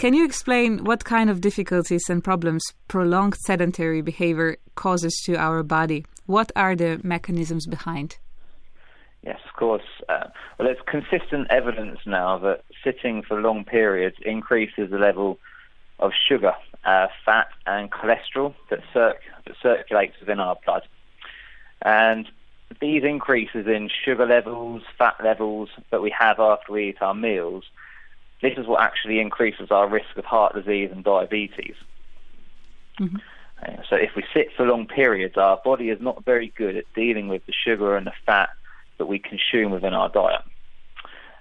Can you explain what kind of difficulties and problems prolonged sedentary behavior causes to our body? What are the mechanisms behind? Yes, of course. Uh, well, there's consistent evidence now that sitting for long periods increases the level of sugar, uh, fat, and cholesterol that, that circulates within our blood. And these increases in sugar levels, fat levels that we have after we eat our meals, this is what actually increases our risk of heart disease and diabetes. Mm-hmm. Uh, so if we sit for long periods, our body is not very good at dealing with the sugar and the fat that we consume within our diet.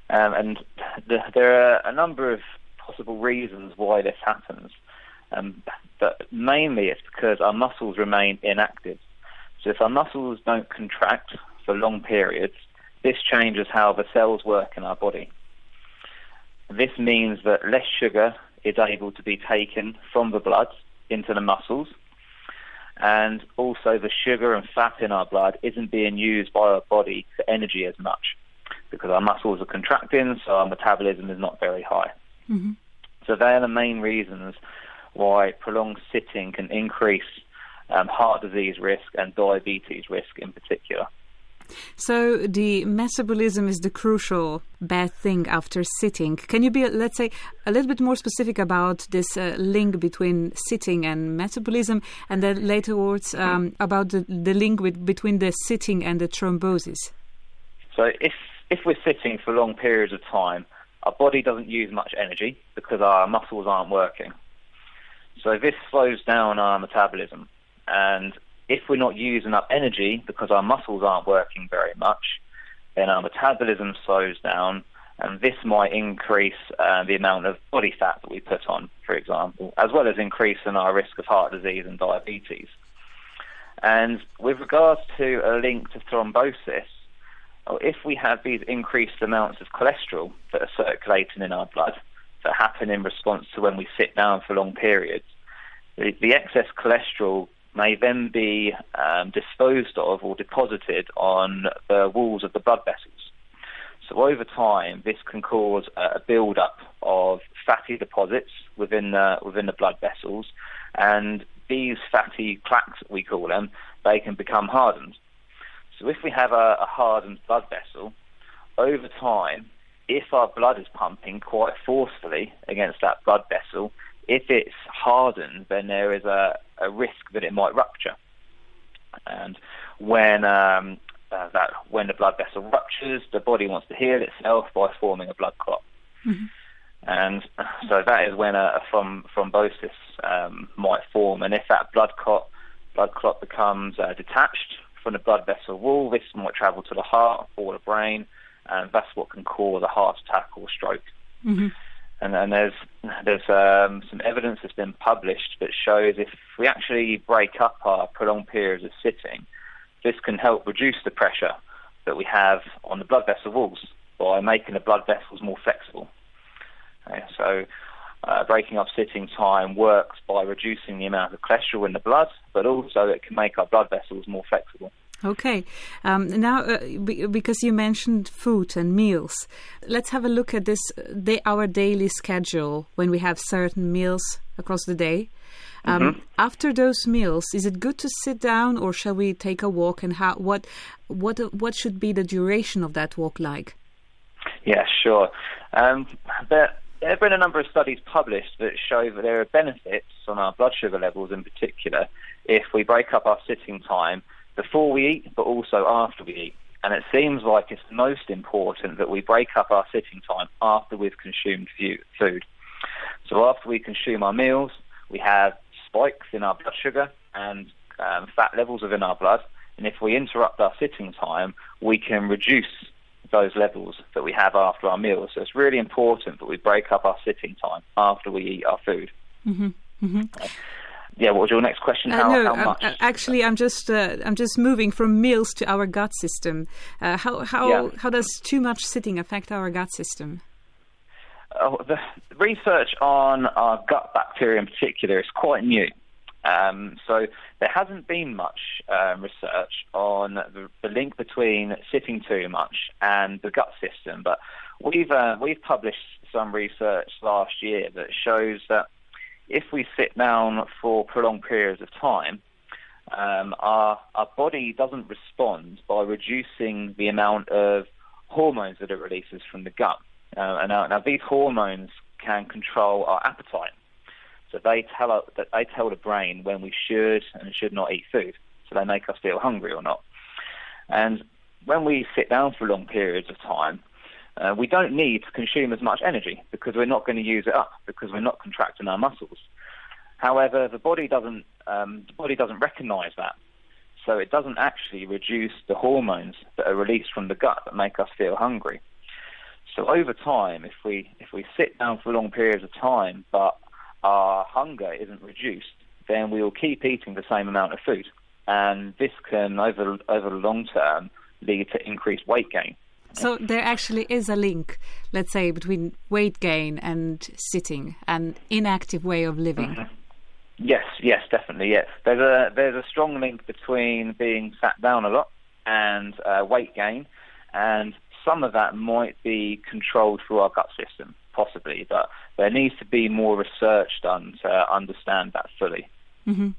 Um, and the, there are a number of possible reasons why this happens. Um, but mainly it's because our muscles remain inactive. So if our muscles don't contract for long periods, this changes how the cells work in our body. This means that less sugar is able to be taken from the blood into the muscles, and also the sugar and fat in our blood isn't being used by our body for energy as much because our muscles are contracting, so our metabolism is not very high. Mm-hmm. So they are the main reasons why prolonged sitting can increase um, heart disease risk and diabetes risk in particular. So the metabolism is the crucial bad thing after sitting. Can you be, let's say, a little bit more specific about this uh, link between sitting and metabolism, and then later words um, about the, the link with, between the sitting and the thrombosis? So if if we're sitting for long periods of time, our body doesn't use much energy because our muscles aren't working. So this slows down our metabolism. And if we're not using up energy because our muscles aren't working very much, then our metabolism slows down, and this might increase uh, the amount of body fat that we put on, for example, as well as increasing our risk of heart disease and diabetes. And with regards to a link to thrombosis, if we have these increased amounts of cholesterol that are circulating in our blood that happen in response to when we sit down for long periods, the, the excess cholesterol may then be um, disposed of or deposited on the walls of the blood vessels. So over time, this can cause a build-up of fatty deposits within the, within the blood vessels, and these fatty plaques, we call them, they can become hardened. So if we have a, a hardened blood vessel, over time, if our blood is pumping quite forcefully against that blood vessel, if it's hardened, then there is a, a risk that it might rupture. And when um, uh, that when the blood vessel ruptures, the body wants to heal itself by forming a blood clot. Mm-hmm. And so that is when a, a throm- thrombosis um, might form. And if that blood clot blood clot becomes uh, detached from the blood vessel wall, this might travel to the heart or the brain, and that's what can cause a heart attack or stroke. Mm-hmm. And, and there's there's um, some evidence that's been published that shows if we actually break up our prolonged periods of sitting, this can help reduce the pressure that we have on the blood vessel walls by making the blood vessels more flexible. Okay, so uh, breaking up sitting time works by reducing the amount of cholesterol in the blood, but also it can make our blood vessels more flexible. Okay. Um, now, uh, because you mentioned food and meals, let's have a look at this day, our daily schedule when we have certain meals across the day. Um, mm-hmm. After those meals, is it good to sit down, or shall we take a walk? And how? What? What? What should be the duration of that walk like? Yeah, sure. Um, there, there have been a number of studies published that show that there are benefits on our blood sugar levels, in particular, if we break up our sitting time before we eat, but also after we eat. And it seems like it's most important that we break up our sitting time after we've consumed food. So after we consume our meals, we have spikes in our blood sugar and um, fat levels within our blood. And if we interrupt our sitting time, we can reduce those levels that we have after our meals. So it's really important that we break up our sitting time after we eat our food. Mm-hmm. Mm-hmm yeah, what was your next question? Uh, how, no, how much? Uh, actually, I'm just uh, I'm just moving from meals to our gut system. Uh, how how yeah. how does too much sitting affect our gut system? Oh, the research on our gut bacteria in particular is quite new. Um, so there hasn't been much um, research on the, the, link between sitting too much and the gut system. But we've uh, we've published some research last year that shows that if we sit down for prolonged periods of time, um, our our body doesn't respond by reducing the amount of hormones that it releases from the gut. Uh, and now, now these hormones can control our appetite. So they tell that they tell the brain when we should and should not eat food. So they make us feel hungry or not. And when we sit down for long periods of time, uh, we don't need to consume as much energy because we're not going to use it up because we're not contracting our muscles. However, the body doesn't um, the body doesn't recognise that, so it doesn't actually reduce the hormones that are released from the gut that make us feel hungry. So over time, if we if we sit down for long periods of time, but our hunger isn't reduced, then we will keep eating the same amount of food, and this can over over the long term lead to increased weight gain. So there actually is a link, let's say, between weight gain and sitting, an inactive way of living. Mm-hmm. Yes, yes, definitely. Yes, there's a there's a strong link between being sat down a lot and uh, weight gain, and some of that might be controlled through our gut system, possibly, but there needs to be more research done to understand that fully. Mm-hmm.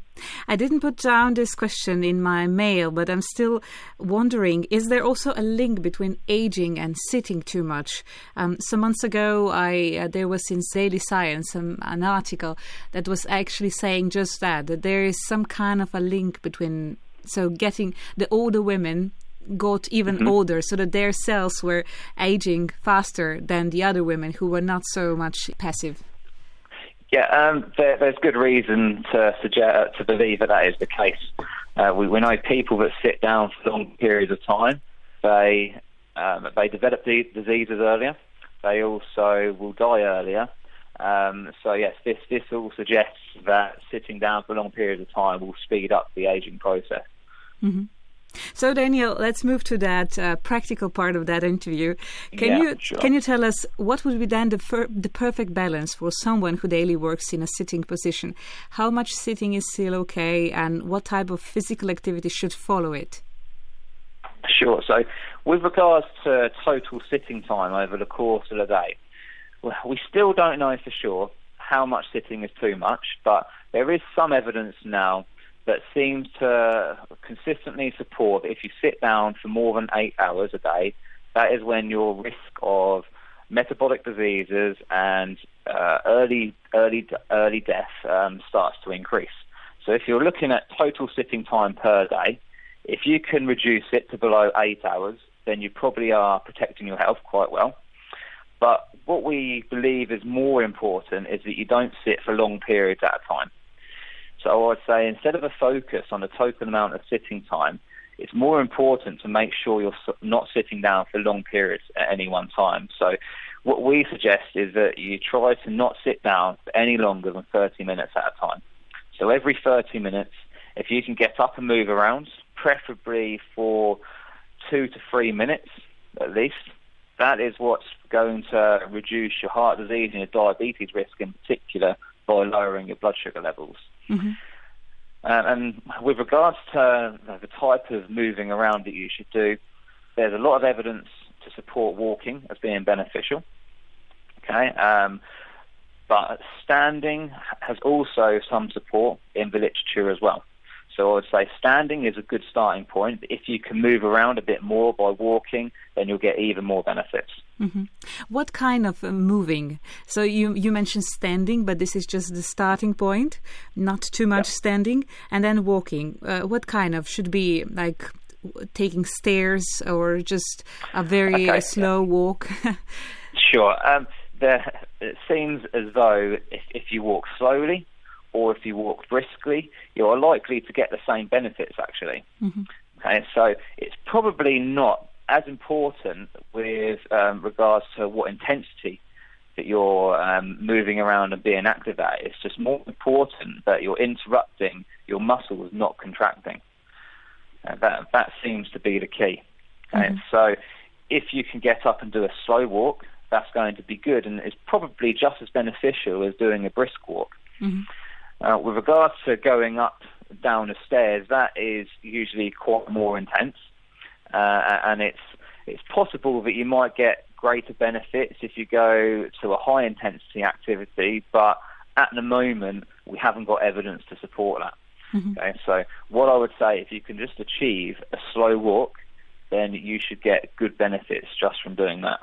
I didn't put down this question in my mail, but I'm still wondering is there also a link between aging and sitting too much? Um, some months ago, I uh, there was in Daily Science um, an article that was actually saying just that, that there is some kind of a link between so getting the older women got even mm-hmm. older so that their cells were aging faster than the other women who were not so much passive. Yeah, um, there, there's good reason to suggest to believe that that is the case. Uh, we, we know people that sit down for long periods of time, they um, they develop the diseases earlier. They also will die earlier. Um, so yes, this this all suggests that sitting down for long periods of time will speed up the aging process. Mm-hmm. So Daniel, let's move to that uh, practical part of that interview. Can yeah, you sure. can you tell us what would be then the fir- the perfect balance for someone who daily works in a sitting position? How much sitting is still okay, and what type of physical activity should follow it? Sure. So, with regards to total sitting time over the course of the day, well, we still don't know for sure how much sitting is too much, but there is some evidence now that seems to consistently support that if you sit down for more than eight hours a day, that is when your risk of metabolic diseases and uh, early early early death um, starts to increase. So if you're looking at total sitting time per day, if you can reduce it to below eight hours, then you probably are protecting your health quite well. But what we believe is more important is that you don't sit for long periods at a time. So I would say instead of a focus on a total amount of sitting time, it's more important to make sure you're not sitting down for long periods at any one time. So what we suggest is that you try to not sit down for any longer than 30 minutes at a time. So every 30 minutes, if you can get up and move around, preferably for two to three minutes at least, that is what's going to reduce your heart disease and your diabetes risk in particular by lowering your blood sugar levels. Mm-hmm. Uh, and with regards to the type of moving around that you should do, there's a lot of evidence to support walking as being beneficial. Okay, um, but standing has also some support in the literature as well. So I would say standing is a good starting point. If you can move around a bit more by walking, then you'll get even more benefits. Mm-hmm. What kind of uh, moving? So you you mentioned standing, but this is just the starting point, not too much standing, and then walking. Uh, what kind of should be like taking stairs or just a very okay, slow yeah. walk? sure. Um, there, it seems as though if, if you walk slowly, or if you walk briskly, you are likely to get the same benefits actually. Mm-hmm. Okay, so it's probably not as important with um, regards to what intensity that you're um, moving around and being active at. It's just more important that you're interrupting your muscles not contracting. Uh, that that seems to be the key. Okay? Mm-hmm. So if you can get up and do a slow walk, that's going to be good, and it's probably just as beneficial as doing a brisk walk. Mm-hmm. Uh, with regards to going up down the stairs, that is usually quite more intense, uh, and it's it's possible that you might get greater benefits if you go to a high intensity activity, but at the moment we haven't got evidence to support that. Mm-hmm. Okay, so what I would say, if you can just achieve a slow walk, then you should get good benefits just from doing that.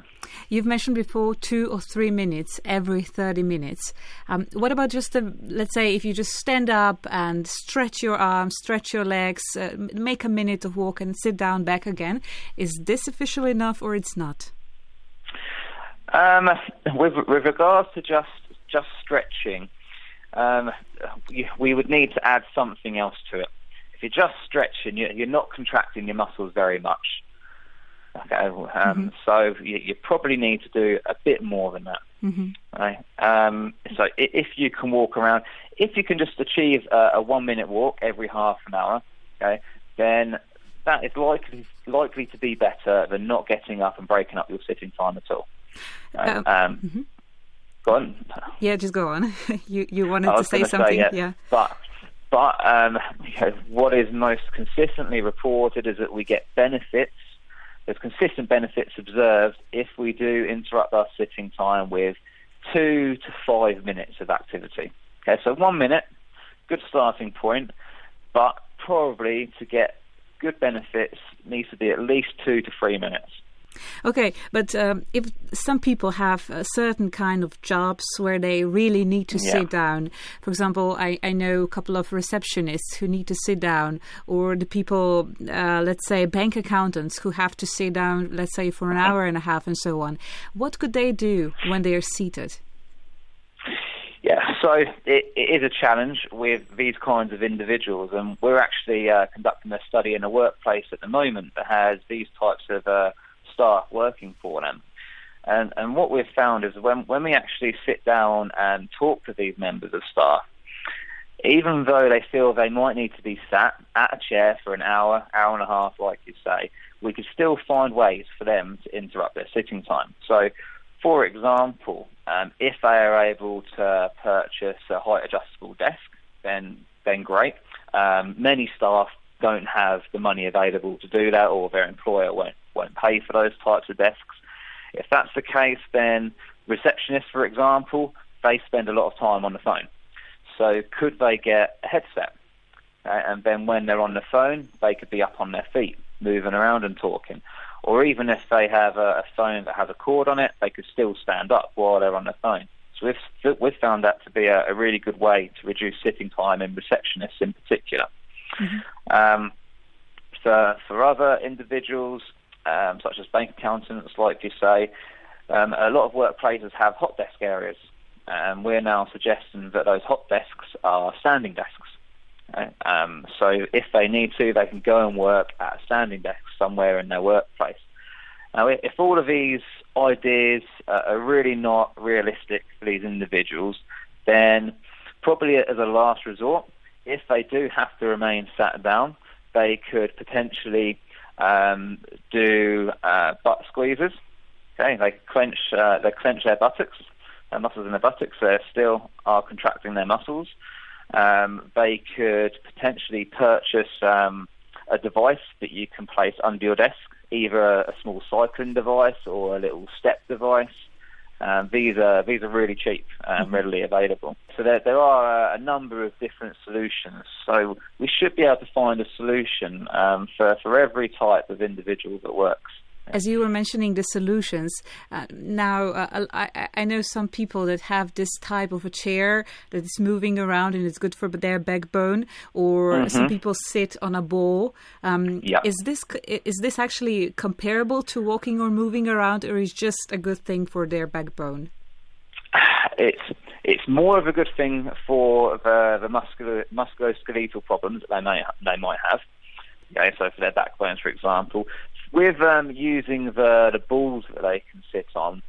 You've mentioned before two or three minutes every 30 minutes. Um, what about just, a, let's say, if you just stand up and stretch your arms, stretch your legs, uh, make a minute of walk and sit down back again? Is this official enough or it's not? Um, with, with regards to just just stretching, um, we would need to add something else to it. If you're just stretching, you're not contracting your muscles very much. Okay, um, mm-hmm. so you, you, probably need to do a bit more than that. Mm-hmm. Right? Um, so if you can walk around, if you can just achieve a, a one-minute walk every half an hour, okay, then that is likely likely to be better than not getting up and breaking up your sitting time at all. Right? Um, um mm-hmm. Go on. Yeah, just go on. you you wanted to say something, say, yeah. yeah. But but um, you know, what is most consistently reported is that we get benefits. There's consistent benefits observed if we do interrupt our sitting time with two to five minutes of activity. Okay, so one minute, good starting point, but probably to get good benefits needs to be at least two to three minutes. Okay, but um, if some people have a certain kind of jobs where they really need to yeah. sit down, for example, I, I know a couple of receptionists who need to sit down, or the people, uh, let's say, bank accountants who have to sit down, let's say, for an hour and a half and so on. What could they do when they are seated? Yeah, so it, it is a challenge with these kinds of individuals, and we're actually uh, conducting a study in a workplace at the moment that has these types of uh, staff working for them. And, and what we've found is when, when we actually sit down and talk to these members of staff, even though they feel they might need to be sat at a chair for an hour, hour and a half, like you say, we could still find ways for them to interrupt their sitting time. So, for example, um, if they are able to purchase a height adjustable desk, then then great. Um, many staff don't have the money available to do that, or their employer won't won't pay for those types of desks. If that's the case, then receptionists, for example, they spend a lot of time on the phone. So could they get a headset? Uh, and then when they're on the phone, they could be up on their feet, moving around and talking. Or even if they have a, a phone that has a cord on it, they could still stand up while they're on the phone. So we've, we've found that to be a, a really good way to reduce sitting time in receptionists in particular. Mm-hmm. Um, for, for other individuals, um, such as bank accountants, like you say, um, a lot of workplaces have hot desk areas. And we're now suggesting that those hot desks are standing desks. Um, so if they need to, they can go and work at a standing desk somewhere in their workplace. Now, if all of these ideas are really not realistic for these individuals, then probably as a last resort, if they do have to remain sat down, they could potentially um, do uh, butt squeezes. Okay, they clench uh, they clench their buttocks, their muscles in their buttocks. They still are contracting their muscles. Um, they could potentially purchase um, a device that you can place under your desk, either a, a small cycling device or a little step device. Um, these are these are really cheap and mm-hmm. readily available. So there there are a, a, number of different solutions. So we should be able to find a solution um, for for every type of individual that works. As you were mentioning the solutions, uh, now uh, I, I, know some people that have this type of a chair that is moving around and it's good for their backbone, or mm-hmm. some people sit on a ball. Um, yeah. Is this is this actually comparable to walking or moving around, or is just a good thing for their backbone? It's it's more of a good thing for the, the muscular, musculoskeletal problems that they may they might have. Okay, so for their backbones, for example, with um, using the the balls that they can sit on,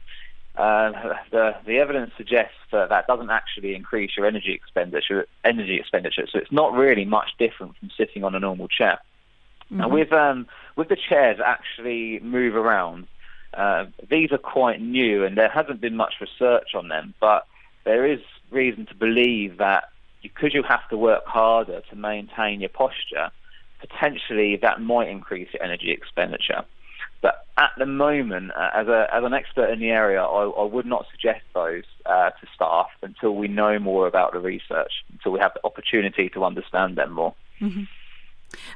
uh, the the evidence suggests that that doesn't actually increase your energy expenditure. Energy expenditure, so it's not really much different from sitting on a normal chair. Mm-hmm. Now, with um, with the chairs actually move around, uh, these are quite new, and there hasn't been much research on them. But there is reason to believe that because you have to work harder to maintain your posture, potentially that might increase your energy expenditure. But at the moment, uh, as, a, as an expert in the area, I, I would not suggest those uh, to staff until we know more about the research, until we have the opportunity to understand them more. Mm-hmm.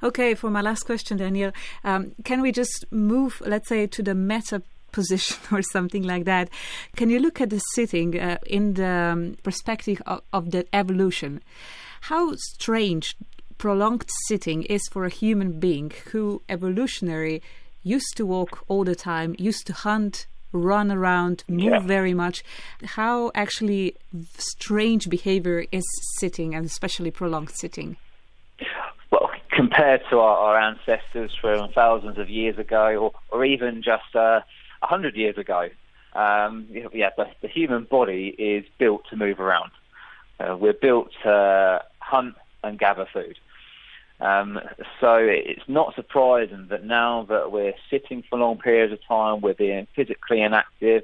Okay, for my last question, Daniel, um, can we just move, let's say, to the meta position or something like that? Can you look at the sitting uh, in the um, perspective of, of the evolution? How strange prolonged sitting is for a human being who evolutionary used to walk all the time, used to hunt, run around, move yeah. very much. How actually strange behavior is sitting and especially prolonged sitting? Well, compared to our, our ancestors from thousands of years ago, or, or even just uh, a uh, hundred years ago, um, yeah, the, the, human body is built to move around. Uh, we're built to hunt and gather food. Um, so it's not surprising that now that we're sitting for long periods of time, we're being physically inactive,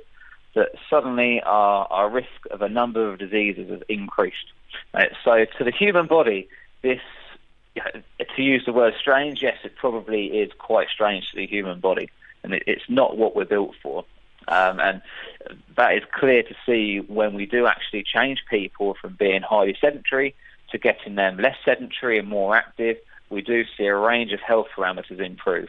that suddenly our, our risk of a number of diseases has increased. Uh, so to the human body, this, to use the word strange, yes, it probably is quite strange to the human body, and it, it's not what we're built for. Um, and that is clear to see when we do actually change people from being highly sedentary to getting them less sedentary and more active, we do see a range of health parameters improve.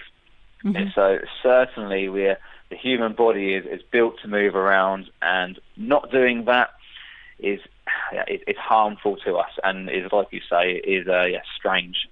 Mm-hmm. so certainly we're, the human body is, is built to move around and not doing that is, is harmful to us and is, like you say, is uh, yeah, strange.